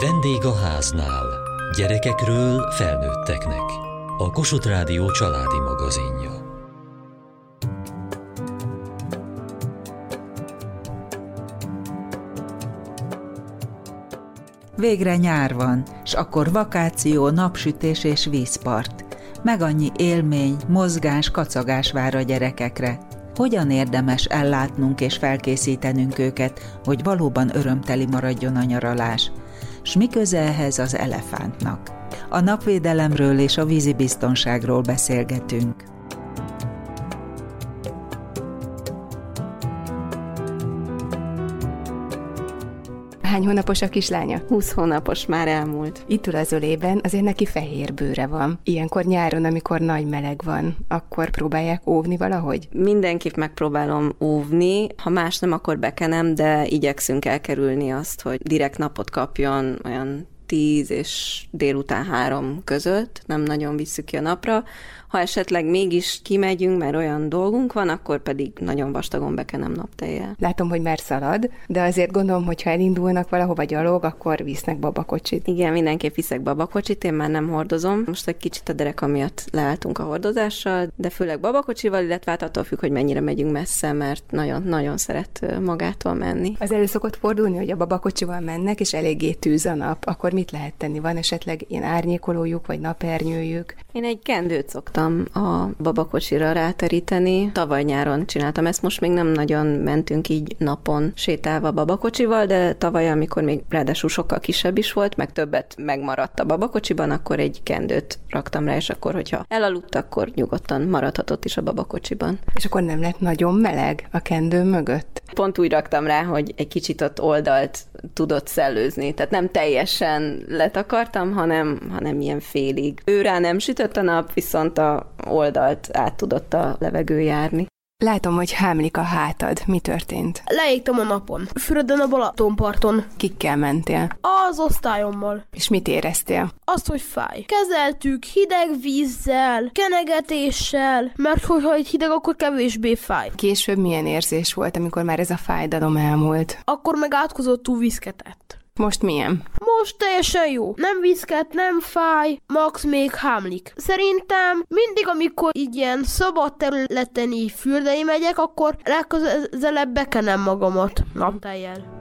Vendég a háznál. Gyerekekről felnőtteknek. A Kossuth Rádió családi magazinja. Végre nyár van, s akkor vakáció, napsütés és vízpart. Meg annyi élmény, mozgás, kacagás vár a gyerekekre. Hogyan érdemes ellátnunk és felkészítenünk őket, hogy valóban örömteli maradjon a nyaralás? S mi köze ehhez az elefántnak? A napvédelemről és a vízibiztonságról beszélgetünk. Hány hónapos a kislánya? 20 hónapos már elmúlt. Itt ül az ölében, azért neki fehér bőre van. Ilyenkor nyáron, amikor nagy meleg van, akkor próbálják óvni valahogy? Mindenképp megpróbálom óvni. Ha más nem, akkor bekenem, de igyekszünk elkerülni azt, hogy direkt napot kapjon olyan 10 és délután 3 között, nem nagyon visszük ki a napra. Ha esetleg mégis kimegyünk, mert olyan dolgunk van, akkor pedig nagyon vastagon bekenem naptejjel. Látom, hogy már szalad, de azért gondolom, hogy ha elindulnak valahova gyalog, akkor visznek babakocsit. Igen, mindenképp viszek babakocsit, én már nem hordozom. Most egy kicsit a derek miatt leálltunk a hordozással, de főleg babakocsival, illetve hát attól függ, hogy mennyire megyünk messze, mert nagyon-nagyon szeret magától menni. Az elő szokott fordulni, hogy a babakocsival mennek, és eléggé tűz a nap. Akkor mit lehet tenni? Van esetleg ilyen árnyékolójuk, vagy napernyőjük? Én egy kendőt szoktam szoktam a babakocsira ráteríteni. Tavaly nyáron csináltam ezt, most még nem nagyon mentünk így napon sétálva babakocsival, de tavaly, amikor még ráadásul sokkal kisebb is volt, meg többet megmaradt a babakocsiban, akkor egy kendőt raktam rá, és akkor, hogyha elaludt, akkor nyugodtan maradhatott is a babakocsiban. És akkor nem lett nagyon meleg a kendő mögött? Pont úgy raktam rá, hogy egy kicsit ott oldalt tudott szellőzni, tehát nem teljesen letakartam, hanem, hanem ilyen félig. Ő nem sütött a nap, viszont a oldalt át tudott a levegő járni. Látom, hogy hámlik a hátad. Mi történt? Leégtem a napon. Fürödön a Balatonparton. Kikkel mentél? Az osztályommal. És mit éreztél? Azt, hogy fáj. Kezeltük hideg vízzel, kenegetéssel, mert hogyha egy hideg, akkor kevésbé fáj. Később milyen érzés volt, amikor már ez a fájdalom elmúlt? Akkor meg átkozott viszketett. Most milyen? Most teljesen jó. Nem viszket, nem fáj, max még hámlik. Szerintem mindig, amikor így ilyen szabad területen így fürdei megyek, akkor legközelebb bekenem magamat naptejjel.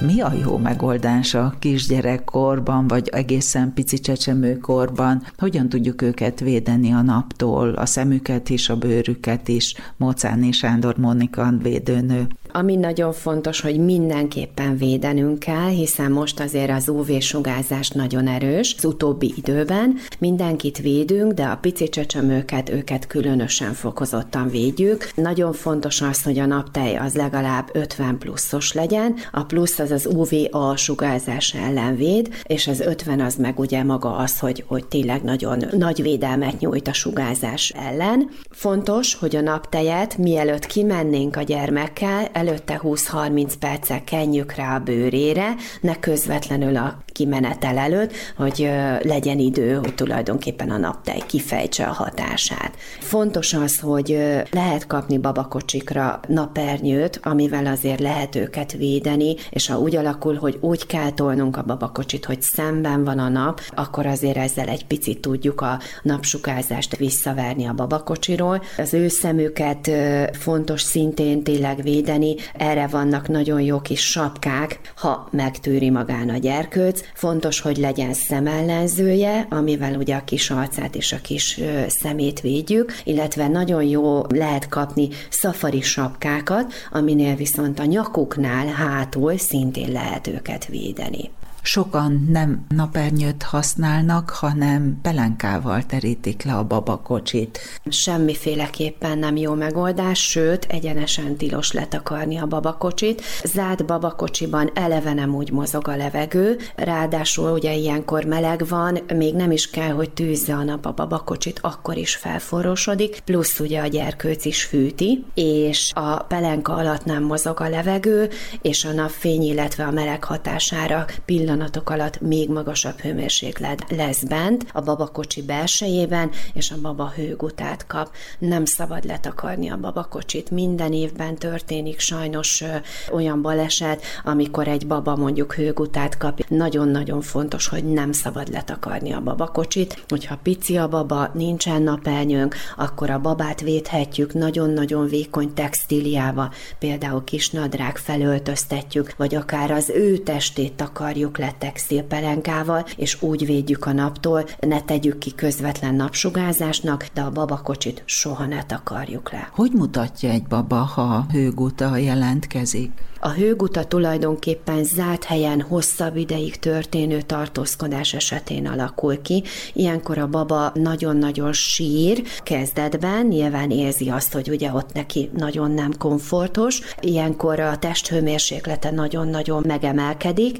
Mi a jó megoldás a kisgyerekkorban, vagy egészen pici csecsemőkorban? Hogyan tudjuk őket védeni a naptól, a szemüket is, a bőrüket is? Mocáni Sándor Monika védőnő. Ami nagyon fontos, hogy mindenképpen védenünk kell, hiszen most azért az UV-sugárzás nagyon erős az utóbbi időben. Mindenkit védünk, de a pici csecsemőket, őket különösen fokozottan védjük. Nagyon fontos az, hogy a naptej az legalább 50 pluszos legyen. A plusz az az UVA sugárzás ellen véd, és az 50 az meg ugye maga az, hogy, hogy tényleg nagyon nagy védelmet nyújt a sugárzás ellen. Fontos, hogy a naptejet mielőtt kimennénk a gyermekkel, előtte 20-30 perccel kenjük rá a bőrére, ne közvetlenül a kimenetel előtt, hogy legyen idő, hogy tulajdonképpen a naptej kifejtse a hatását. Fontos az, hogy lehet kapni babakocsikra napernyőt, amivel azért lehet őket védeni, és ha úgy alakul, hogy úgy kell tolnunk a babakocsit, hogy szemben van a nap, akkor azért ezzel egy picit tudjuk a napsukárzást visszaverni a babakocsiról. Az ő szemüket fontos szintén tényleg védeni, erre vannak nagyon jó kis sapkák, ha megtűri magán a gyerkőc. Fontos, hogy legyen szemellenzője, amivel ugye a kis arcát és a kis szemét védjük, illetve nagyon jó lehet kapni szafari sapkákat, aminél viszont a nyakuknál hátul szintén lehet őket védeni sokan nem napernyőt használnak, hanem pelenkával terítik le a babakocsit. Semmiféleképpen nem jó megoldás, sőt, egyenesen tilos letakarni a babakocsit. Zárt babakocsiban eleve nem úgy mozog a levegő, ráadásul ugye ilyenkor meleg van, még nem is kell, hogy tűzze a nap a babakocsit, akkor is felforrósodik, plusz ugye a gyerkőc is fűti, és a pelenka alatt nem mozog a levegő, és a napfény, illetve a meleg hatására pillanat pillanatok alatt még magasabb hőmérséklet lesz bent a babakocsi belsejében, és a baba hőgutát kap. Nem szabad letakarni a babakocsit. Minden évben történik sajnos olyan baleset, amikor egy baba mondjuk hőgutát kap. Nagyon-nagyon fontos, hogy nem szabad letakarni a babakocsit. Hogyha pici a baba, nincsen napelnyőnk, akkor a babát védhetjük nagyon-nagyon vékony textíliával, például kis nadrág felöltöztetjük, vagy akár az ő testét takarjuk le textilpelenkával, és úgy védjük a naptól, ne tegyük ki közvetlen napsugázásnak, de a babakocsit soha ne takarjuk le. Hogy mutatja egy baba, ha hőguta jelentkezik? A hőguta tulajdonképpen zárt helyen hosszabb ideig történő tartózkodás esetén alakul ki. Ilyenkor a baba nagyon-nagyon sír kezdetben, nyilván érzi azt, hogy ugye ott neki nagyon nem komfortos. Ilyenkor a testhőmérséklete nagyon-nagyon megemelkedik.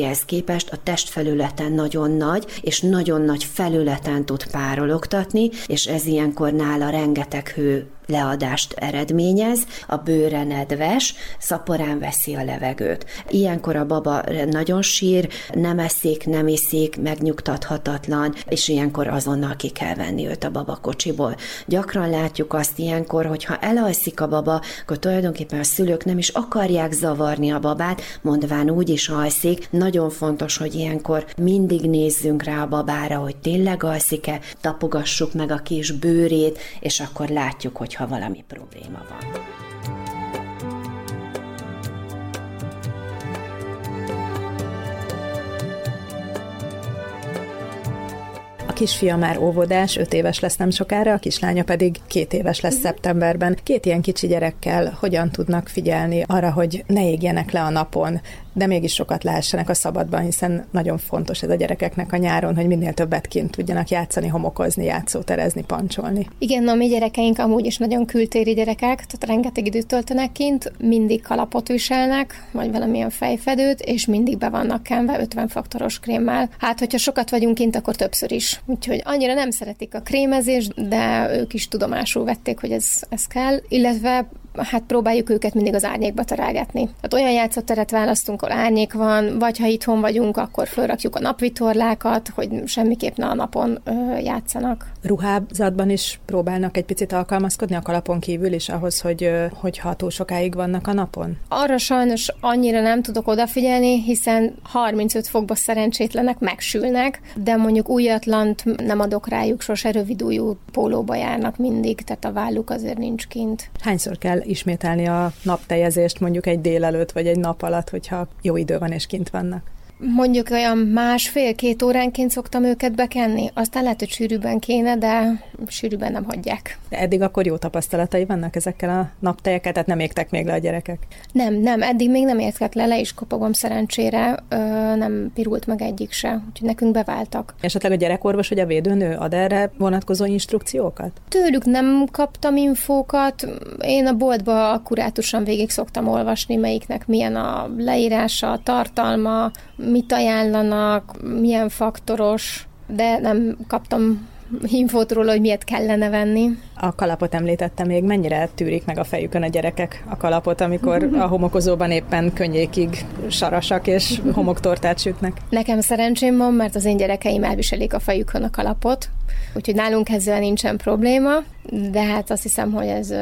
Testméretéhez képest a testfelületen nagyon nagy, és nagyon nagy felületen tud párologtatni, és ez ilyenkor nála rengeteg hő leadást eredményez, a bőre nedves, szaporán veszi a levegőt. Ilyenkor a baba nagyon sír, nem eszik, nem iszik, megnyugtathatatlan, és ilyenkor azonnal ki kell venni őt a babakocsiból. Gyakran látjuk azt ilyenkor, hogy ha elalszik a baba, akkor tulajdonképpen a szülők nem is akarják zavarni a babát, mondván úgy is alszik. Nagyon fontos, hogy ilyenkor mindig nézzünk rá a babára, hogy tényleg alszik-e, tapogassuk meg a kis bőrét, és akkor látjuk, hogy ha valami probléma van. Kisfia már óvodás, öt éves lesz nem sokára, a kislánya pedig két éves lesz szeptemberben. Két ilyen kicsi gyerekkel hogyan tudnak figyelni arra, hogy ne égjenek le a napon, de mégis sokat lehessenek a szabadban, hiszen nagyon fontos ez a gyerekeknek a nyáron, hogy minél többet kint tudjanak játszani, homokozni, játszóterezni, pancsolni. Igen, a mi gyerekeink amúgy is nagyon kültéri gyerekek, tehát rengeteg időt töltenek kint, mindig kalapot viselnek, vagy valamilyen fejfedőt, és mindig be vannak kenve 50 faktoros krémmel. Hát, hogyha sokat vagyunk kint, akkor többször is. Úgyhogy annyira nem szeretik a krémezést, de ők is tudomásul vették, hogy ez, ez kell, illetve hát próbáljuk őket mindig az árnyékba terelgetni. Tehát olyan játszóteret választunk, ahol árnyék van, vagy ha itthon vagyunk, akkor fölrakjuk a napvitorlákat, hogy semmiképp ne a napon ö, játszanak. Ruházatban is próbálnak egy picit alkalmazkodni a kalapon kívül is ahhoz, hogy, hogy túl sokáig vannak a napon? Arra sajnos annyira nem tudok odafigyelni, hiszen 35 fokba szerencsétlenek megsülnek, de mondjuk újatlant nem adok rájuk, sose rövidújú pólóba járnak mindig, tehát a válluk azért nincs kint. Hányszor kell ismételni a naptejezést mondjuk egy délelőtt vagy egy nap alatt, hogyha jó idő van és kint vannak? Mondjuk olyan másfél-két óránként szoktam őket bekenni. Aztán lehet, hogy sűrűben kéne, de sűrűben nem hagyják. De eddig akkor jó tapasztalatai vannak ezekkel a naptejekkel, tehát nem égtek még le a gyerekek? Nem, nem, eddig még nem értek le, le is kopogom szerencsére, ö, nem pirult meg egyik se, úgyhogy nekünk beváltak. Esetleg a gyerekorvos vagy a védőnő ad erre vonatkozó instrukciókat? Tőlük nem kaptam infókat, én a boltba akkurátusan végig szoktam olvasni, melyiknek milyen a leírása, a tartalma, mit ajánlanak, milyen faktoros, de nem kaptam infót róla, hogy miért kellene venni. A kalapot említette még, mennyire tűrik meg a fejükön a gyerekek a kalapot, amikor a homokozóban éppen könnyékig sarasak és homoktortát sütnek? Nekem szerencsém van, mert az én gyerekeim elviselik a fejükön a kalapot, úgyhogy nálunk ezzel nincsen probléma, de hát azt hiszem, hogy ez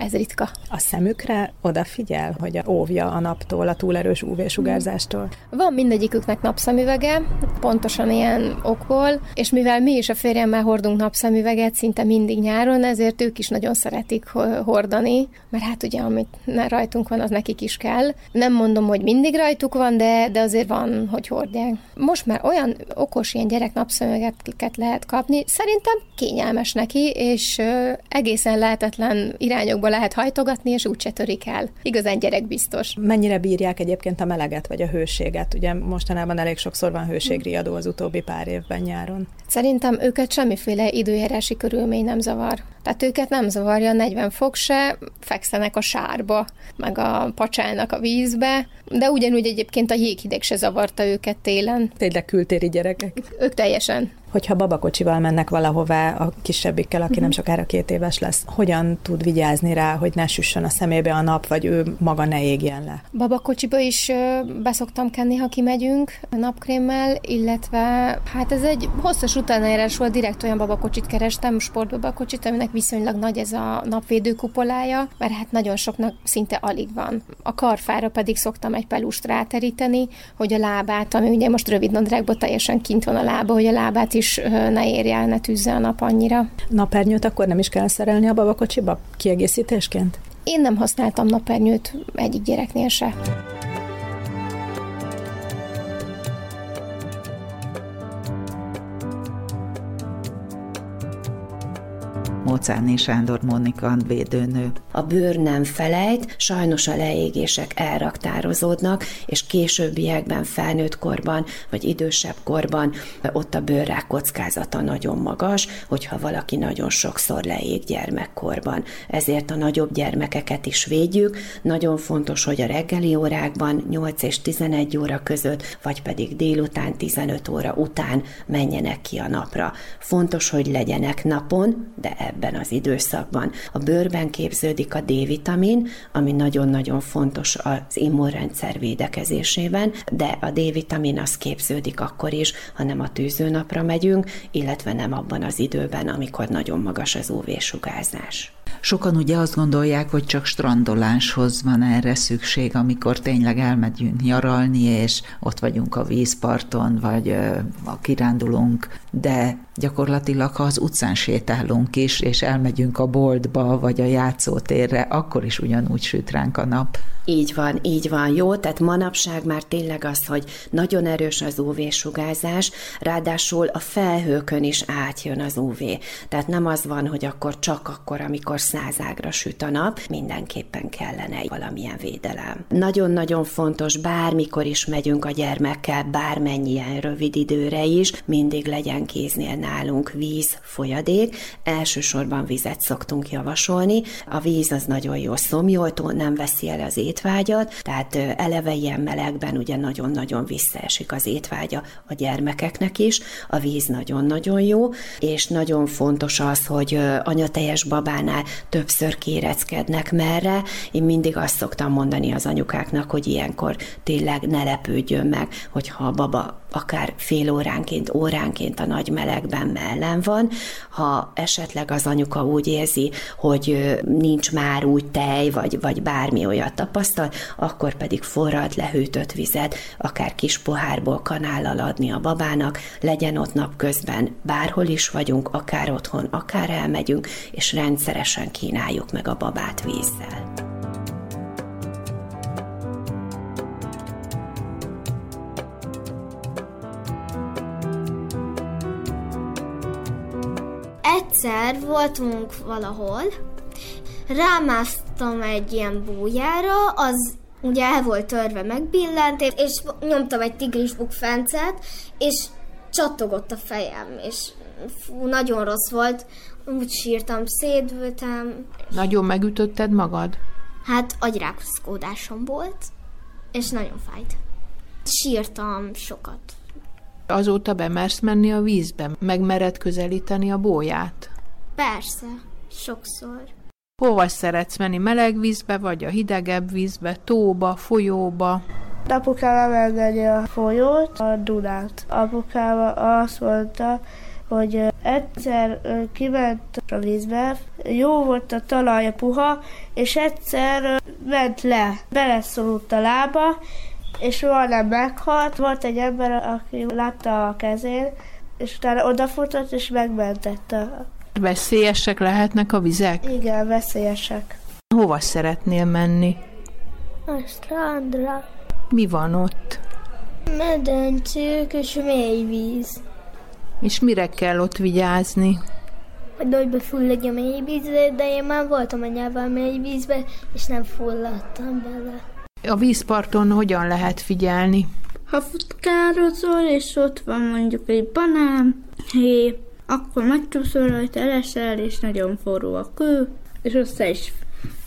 ez ritka. A szemükre odafigyel, hogy óvja a naptól, a túlerős UV-sugárzástól? Van mindegyiküknek napszemüvege, pontosan ilyen okból, és mivel mi is a férjemmel hordunk napszemüveget szinte mindig nyáron, ezért ők is nagyon szeretik hordani, mert hát ugye amit rajtunk van, az nekik is kell. Nem mondom, hogy mindig rajtuk van, de, de azért van, hogy hordják. Most már olyan okos ilyen gyerek napszemüveget lehet kapni, szerintem kényelmes neki, és egészen lehetetlen irányokba lehet hajtogatni, és úgyse törik el. Igazán gyerekbiztos. Mennyire bírják egyébként a meleget vagy a hőséget? Ugye mostanában elég sokszor van hőségriadó az utóbbi pár évben nyáron. Szerintem őket semmiféle időjárási körülmény nem zavar. Tehát őket nem zavarja 40 fok se, fekszenek a sárba, meg a pacsálnak a vízbe, de ugyanúgy egyébként a jéghideg se zavarta őket télen. Tényleg kültéri gyerekek. Ők teljesen. Hogyha babakocsival mennek valahová a kisebbikkel, aki nem sokára két éves lesz, hogyan tud vigyázni rá, hogy ne süssön a szemébe a nap, vagy ő maga ne égjen le? Babakocsiba is beszoktam kenni, ha kimegyünk napkrémmel, illetve hát ez egy hosszas utánérás volt, direkt olyan babakocsit kerestem, sportbabakocsit, aminek viszonylag nagy ez a napvédő kupolája, mert hát nagyon soknak szinte alig van. A karfára pedig szoktam egy pelust ráteríteni, hogy a lábát, ami ugye most rövid nadrágban teljesen kint van a lába, hogy a lábát is ne érje el, ne tűzze a nap annyira. Napernyőt akkor nem is kell szerelni a babakocsiba kiegészítésként? Én nem használtam napernyőt egyik gyereknél se. Mócáni Sándor Monika védőnő. A bőr nem felejt, sajnos a leégések elraktározódnak, és későbbiekben, felnőtt korban, vagy idősebb korban ott a bőrrák kockázata nagyon magas, hogyha valaki nagyon sokszor leég gyermekkorban. Ezért a nagyobb gyermekeket is védjük. Nagyon fontos, hogy a reggeli órákban 8 és 11 óra között, vagy pedig délután 15 óra után menjenek ki a napra. Fontos, hogy legyenek napon, de ebben az időszakban. A bőrben képződik a D-vitamin, ami nagyon-nagyon fontos az immunrendszer védekezésében, de a D-vitamin az képződik akkor is, ha nem a tűzőnapra megyünk, illetve nem abban az időben, amikor nagyon magas az UV-sugárzás. Sokan ugye azt gondolják, hogy csak strandoláshoz van erre szükség, amikor tényleg elmegyünk nyaralni, és ott vagyunk a vízparton, vagy a kirándulunk, de gyakorlatilag, ha az utcán sétálunk is, és elmegyünk a boltba, vagy a játszótérre, akkor is ugyanúgy süt ránk a nap. Így van, így van, jó, tehát manapság már tényleg az, hogy nagyon erős az UV-sugárzás, ráadásul a felhőkön is átjön az UV. Tehát nem az van, hogy akkor csak akkor, amikor százágra süt a nap, mindenképpen kellene valamilyen védelem. Nagyon-nagyon fontos, bármikor is megyünk a gyermekkel, bármennyien rövid időre is, mindig legyen kéznél nálunk víz, folyadék. Elsősorban vizet szoktunk javasolni. A víz az nagyon jó szomjoltó, nem veszi el az étvágyat, tehát eleve ilyen melegben ugye nagyon-nagyon visszaesik az étvágya a gyermekeknek is. A víz nagyon-nagyon jó, és nagyon fontos az, hogy anyatejes babánál többször kéreckednek merre. Én mindig azt szoktam mondani az anyukáknak, hogy ilyenkor tényleg ne lepődjön meg, hogyha a baba akár fél óránként, óránként a nagy melegben mellen van, ha esetleg az anyuka úgy érzi, hogy nincs már úgy tej, vagy, vagy bármi olyat tapasztal, akkor pedig forrad lehűtött vizet, akár kis pohárból kanállal adni a babának, legyen ott napközben, bárhol is vagyunk, akár otthon, akár elmegyünk, és rendszeresen kínáljuk meg a babát vízzel. Egyszer voltunk valahol, rámásztam egy ilyen bújára, az ugye el volt törve, megbillent, és nyomtam egy tigris bukfencet, és csattogott a fejem, és fú, nagyon rossz volt, úgy sírtam, szédültem. Nagyon megütötted magad? Hát agyrákszódásom volt, és nagyon fájt. Sírtam sokat. Azóta bemersz menni a vízbe? Megmered közelíteni a bóját? Persze, sokszor. Hova szeretsz menni? Meleg vízbe, vagy a hidegebb vízbe, tóba, folyóba? Apukám emelgeni a folyót, a Dunát. Apukám azt mondta, hogy egyszer kiment a vízbe, jó volt a talaj a puha, és egyszer ment le, beleszorult a lába, és majdnem meghalt. Volt egy ember, aki látta a kezén, és utána odafutott, és megmentette. Veszélyesek lehetnek a vizek? Igen, veszélyesek. Hova szeretnél menni? A strandra. Mi van ott? Medencék és mély víz. És mire kell ott vigyázni? Hogy nagyba fulladj a mély vízbe, de én már voltam a nyelven mély vízbe, és nem fulladtam bele. A vízparton hogyan lehet figyelni? Ha futkározol, és ott van mondjuk egy banán, hé, akkor megcsúszol rajta, elesel, és nagyon forró a kő, és össze is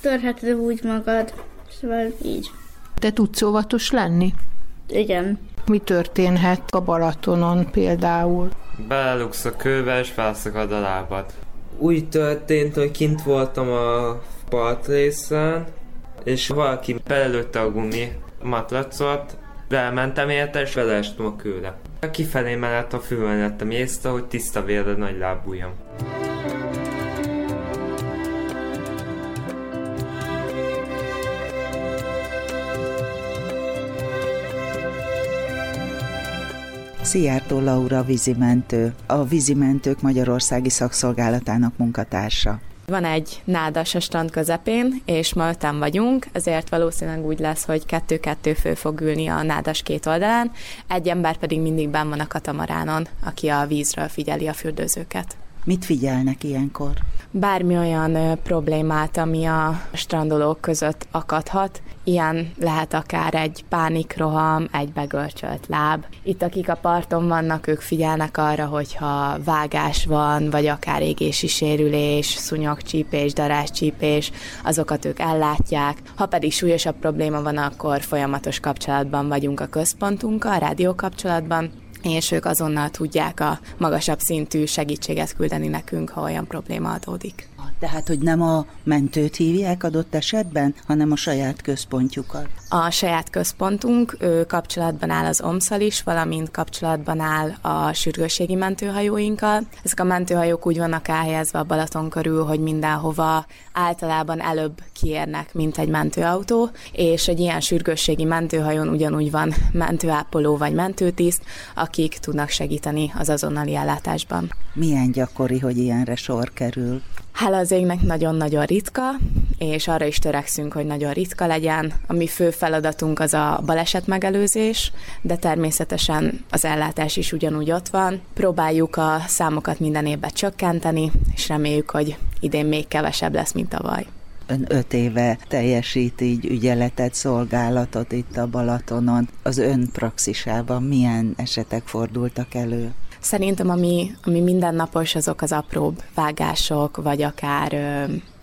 törheted úgy magad, szóval így. Te tudsz óvatos lenni? Igen. Mi történhet a Balatonon például? Belelugsz a kőbe, és felszakad a lábad. Úgy történt, hogy kint voltam a partrészen, és valaki belelőtte a gumi matracot, Belmentem érte, és beleestem a kőre. Kifelé mellett a fülön lettem észre, hogy tiszta vérre nagy lábújam. Szijjártó Laura vízimentő, a vízimentők Magyarországi Szakszolgálatának munkatársa. Van egy nádas a strand közepén, és ma öten vagyunk, ezért valószínűleg úgy lesz, hogy kettő-kettő fő fog ülni a nádas két oldalán, egy ember pedig mindig benn van a katamaránon, aki a vízről figyeli a fürdőzőket. Mit figyelnek ilyenkor? Bármi olyan problémát, ami a strandolók között akadhat. Ilyen lehet akár egy pánikroham, egy begörcsölt láb. Itt akik a parton vannak, ők figyelnek arra, hogyha vágás van, vagy akár égési sérülés, szúnyogcsípés, daráscsípés, azokat ők ellátják. Ha pedig súlyosabb probléma van, akkor folyamatos kapcsolatban vagyunk a központunkkal, rádió kapcsolatban, és ők azonnal tudják a magasabb szintű segítséget küldeni nekünk, ha olyan probléma adódik. Tehát, hogy nem a mentőt hívják adott esetben, hanem a saját központjukat. A saját központunk ő kapcsolatban áll az OMSZal is, valamint kapcsolatban áll a sürgősségi mentőhajóinkkal. Ezek a mentőhajók úgy vannak elhelyezve a Balaton körül, hogy mindenhova általában előbb kiérnek, mint egy mentőautó, és egy ilyen sürgősségi mentőhajón ugyanúgy van mentőápoló vagy mentőtiszt, akik tudnak segíteni az azonnali ellátásban. Milyen gyakori, hogy ilyenre sor kerül? Hála az égnek nagyon-nagyon ritka, és arra is törekszünk, hogy nagyon ritka legyen. A mi fő feladatunk az a baleset megelőzés, de természetesen az ellátás is ugyanúgy ott van. Próbáljuk a számokat minden évben csökkenteni, és reméljük, hogy idén még kevesebb lesz, mint tavaly. Ön öt éve teljesít így ügyeletet, szolgálatot itt a Balatonon. Az ön praxisában milyen esetek fordultak elő? Szerintem ami, ami mindennapos, azok az apróbb vágások, vagy akár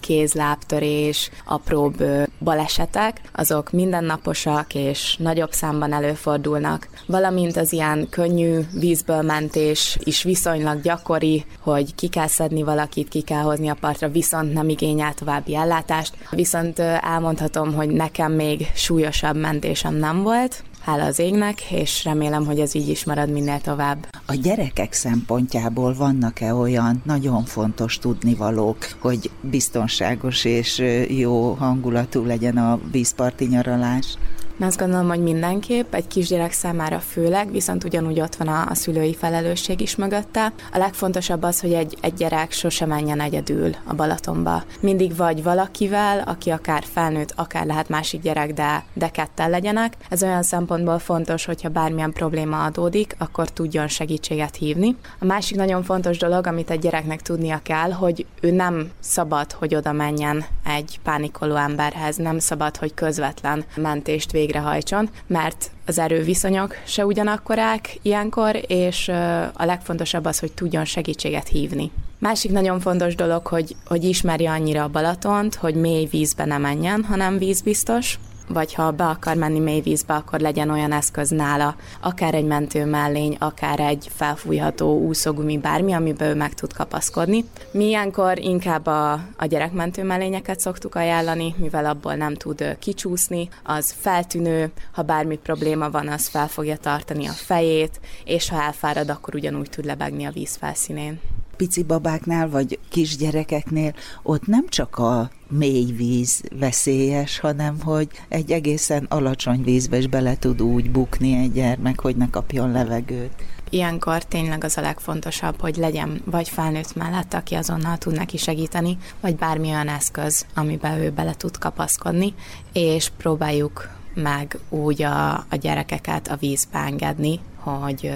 kézlábtörés, apróbb balesetek, azok mindennaposak és nagyobb számban előfordulnak, valamint az ilyen könnyű vízből mentés is viszonylag gyakori, hogy ki kell szedni valakit, ki kell hozni a partra, viszont nem igényel további ellátást. Viszont elmondhatom, hogy nekem még súlyosabb mentésem nem volt, hála az égnek, és remélem, hogy ez így is marad minél tovább. A gyerekek szempontjából vannak-e olyan nagyon fontos tudnivalók, hogy biztonságos és jó hangulatú legyen a vízparti nyaralás? Azt gondolom, hogy mindenképp, egy kisgyerek számára főleg, viszont ugyanúgy ott van a, a szülői felelősség is mögötte. A legfontosabb az, hogy egy, egy gyerek sose menjen egyedül a Balatonba. Mindig vagy valakivel, aki akár felnőtt, akár lehet másik gyerek, de, de ketten legyenek. Ez olyan szempontból fontos, hogyha bármilyen probléma adódik, akkor tudjon segítséget hívni. A másik nagyon fontos dolog, amit egy gyereknek tudnia kell, hogy ő nem szabad, hogy oda menjen egy pánikoló emberhez, nem szabad, hogy közvetlen mentést végig végrehajtson, mert az erőviszonyok se ugyanakkorák ilyenkor, és a legfontosabb az, hogy tudjon segítséget hívni. Másik nagyon fontos dolog, hogy, hogy ismerje annyira a Balatont, hogy mély vízbe ne menjen, hanem vízbiztos, vagy ha be akar menni mély vízbe, akkor legyen olyan eszköz nála, akár egy mentő mellény, akár egy felfújható úszógumi, bármi, amiben ő meg tud kapaszkodni. Mi ilyenkor inkább a, a gyerekmentő mellényeket szoktuk ajánlani, mivel abból nem tud kicsúszni, az feltűnő, ha bármi probléma van, az fel fogja tartani a fejét, és ha elfárad, akkor ugyanúgy tud lebegni a víz felszínén pici babáknál, vagy kisgyerekeknél ott nem csak a mély víz veszélyes, hanem hogy egy egészen alacsony vízbe is bele tud úgy bukni egy gyermek, hogy ne kapjon levegőt. Ilyenkor tényleg az a legfontosabb, hogy legyen vagy felnőtt mellett, aki azonnal tud neki segíteni, vagy bármi olyan eszköz, amiben ő bele tud kapaszkodni, és próbáljuk meg úgy a, a gyerekeket a vízbe engedni, hogy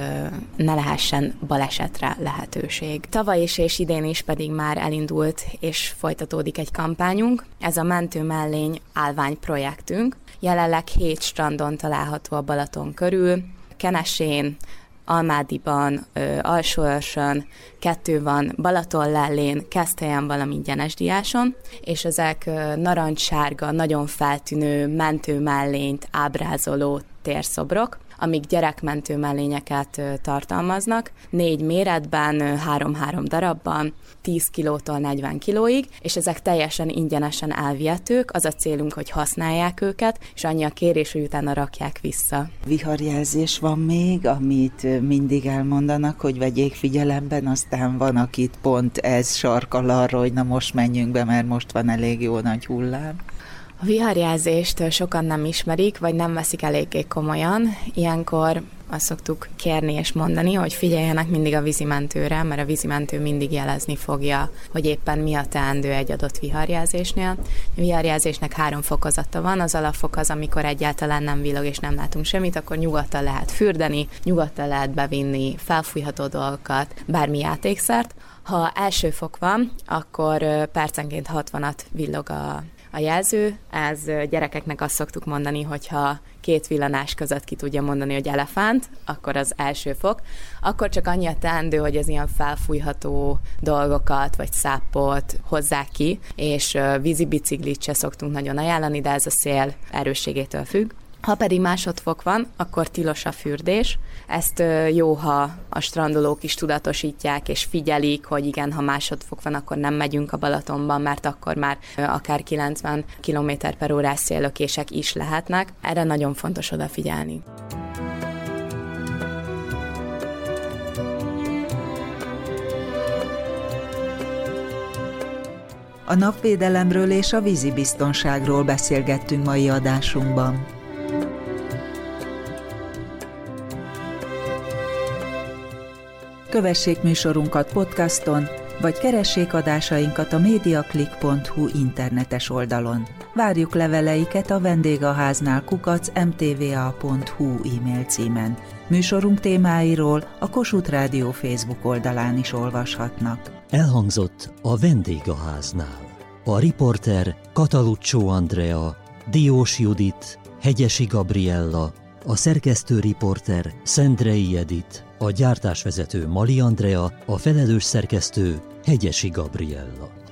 ne lehessen balesetre lehetőség. Tavaly is és idén is pedig már elindult és folytatódik egy kampányunk. Ez a Mentő Mellény állvány projektünk. Jelenleg hét strandon található a Balaton körül, Kenesén, Almádiban, Alsóörsön, kettő van Balaton Lellén, Keszthelyen, valamint Gyenesdiáson, és ezek narancssárga, nagyon feltűnő mentő mellényt ábrázoló térszobrok. Amik gyerekmentő mellényeket tartalmaznak, négy méretben, három-három darabban, 10 kilótól 40 kilóig, és ezek teljesen ingyenesen elvihetők, az a célunk, hogy használják őket, és annyi a kérés, hogy utána rakják vissza. Viharjelzés van még, amit mindig elmondanak, hogy vegyék figyelemben, aztán van, akit pont ez sarkal arra, hogy na most menjünk be, mert most van elég jó nagy hullám. A viharjelzést sokan nem ismerik, vagy nem veszik eléggé komolyan. Ilyenkor azt szoktuk kérni és mondani, hogy figyeljenek mindig a vízimentőre, mert a vízimentő mindig jelezni fogja, hogy éppen mi a teendő egy adott viharjelzésnél. A viharjelzésnek három fokozata van, az alapfok az, amikor egyáltalán nem villog és nem látunk semmit, akkor nyugodtan lehet fürdeni, nyugodtan lehet bevinni felfújható dolgokat, bármi játékszert. Ha első fok van, akkor percenként 60-at villog a a jelző. Ez gyerekeknek azt szoktuk mondani, hogyha két villanás között ki tudja mondani, hogy elefánt, akkor az első fok. Akkor csak annyi a teendő, hogy az ilyen felfújható dolgokat, vagy szápot hozzák ki, és vízi biciklit se szoktunk nagyon ajánlani, de ez a szél erősségétől függ. Ha pedig másodfok van, akkor tilos a fürdés. Ezt jó, ha a strandolók is tudatosítják, és figyelik, hogy igen, ha másodfok van, akkor nem megyünk a Balatonban, mert akkor már akár 90 km per órás széllökések is lehetnek. Erre nagyon fontos odafigyelni. A napvédelemről és a vízibiztonságról beszélgettünk mai adásunkban. Kövessék műsorunkat podcaston, vagy keressék adásainkat a mediaclick.hu internetes oldalon. Várjuk leveleiket a vendégháznál kukac mtva.hu e-mail címen. Műsorunk témáiról a Kossuth Rádió Facebook oldalán is olvashatnak. Elhangzott a vendégháznál. A riporter Kataluccio Andrea, Diós Judit, Hegyesi Gabriella, a szerkesztő riporter Szendrei Edit, a gyártásvezető Mali Andrea, a felelős szerkesztő Hegyesi Gabriella.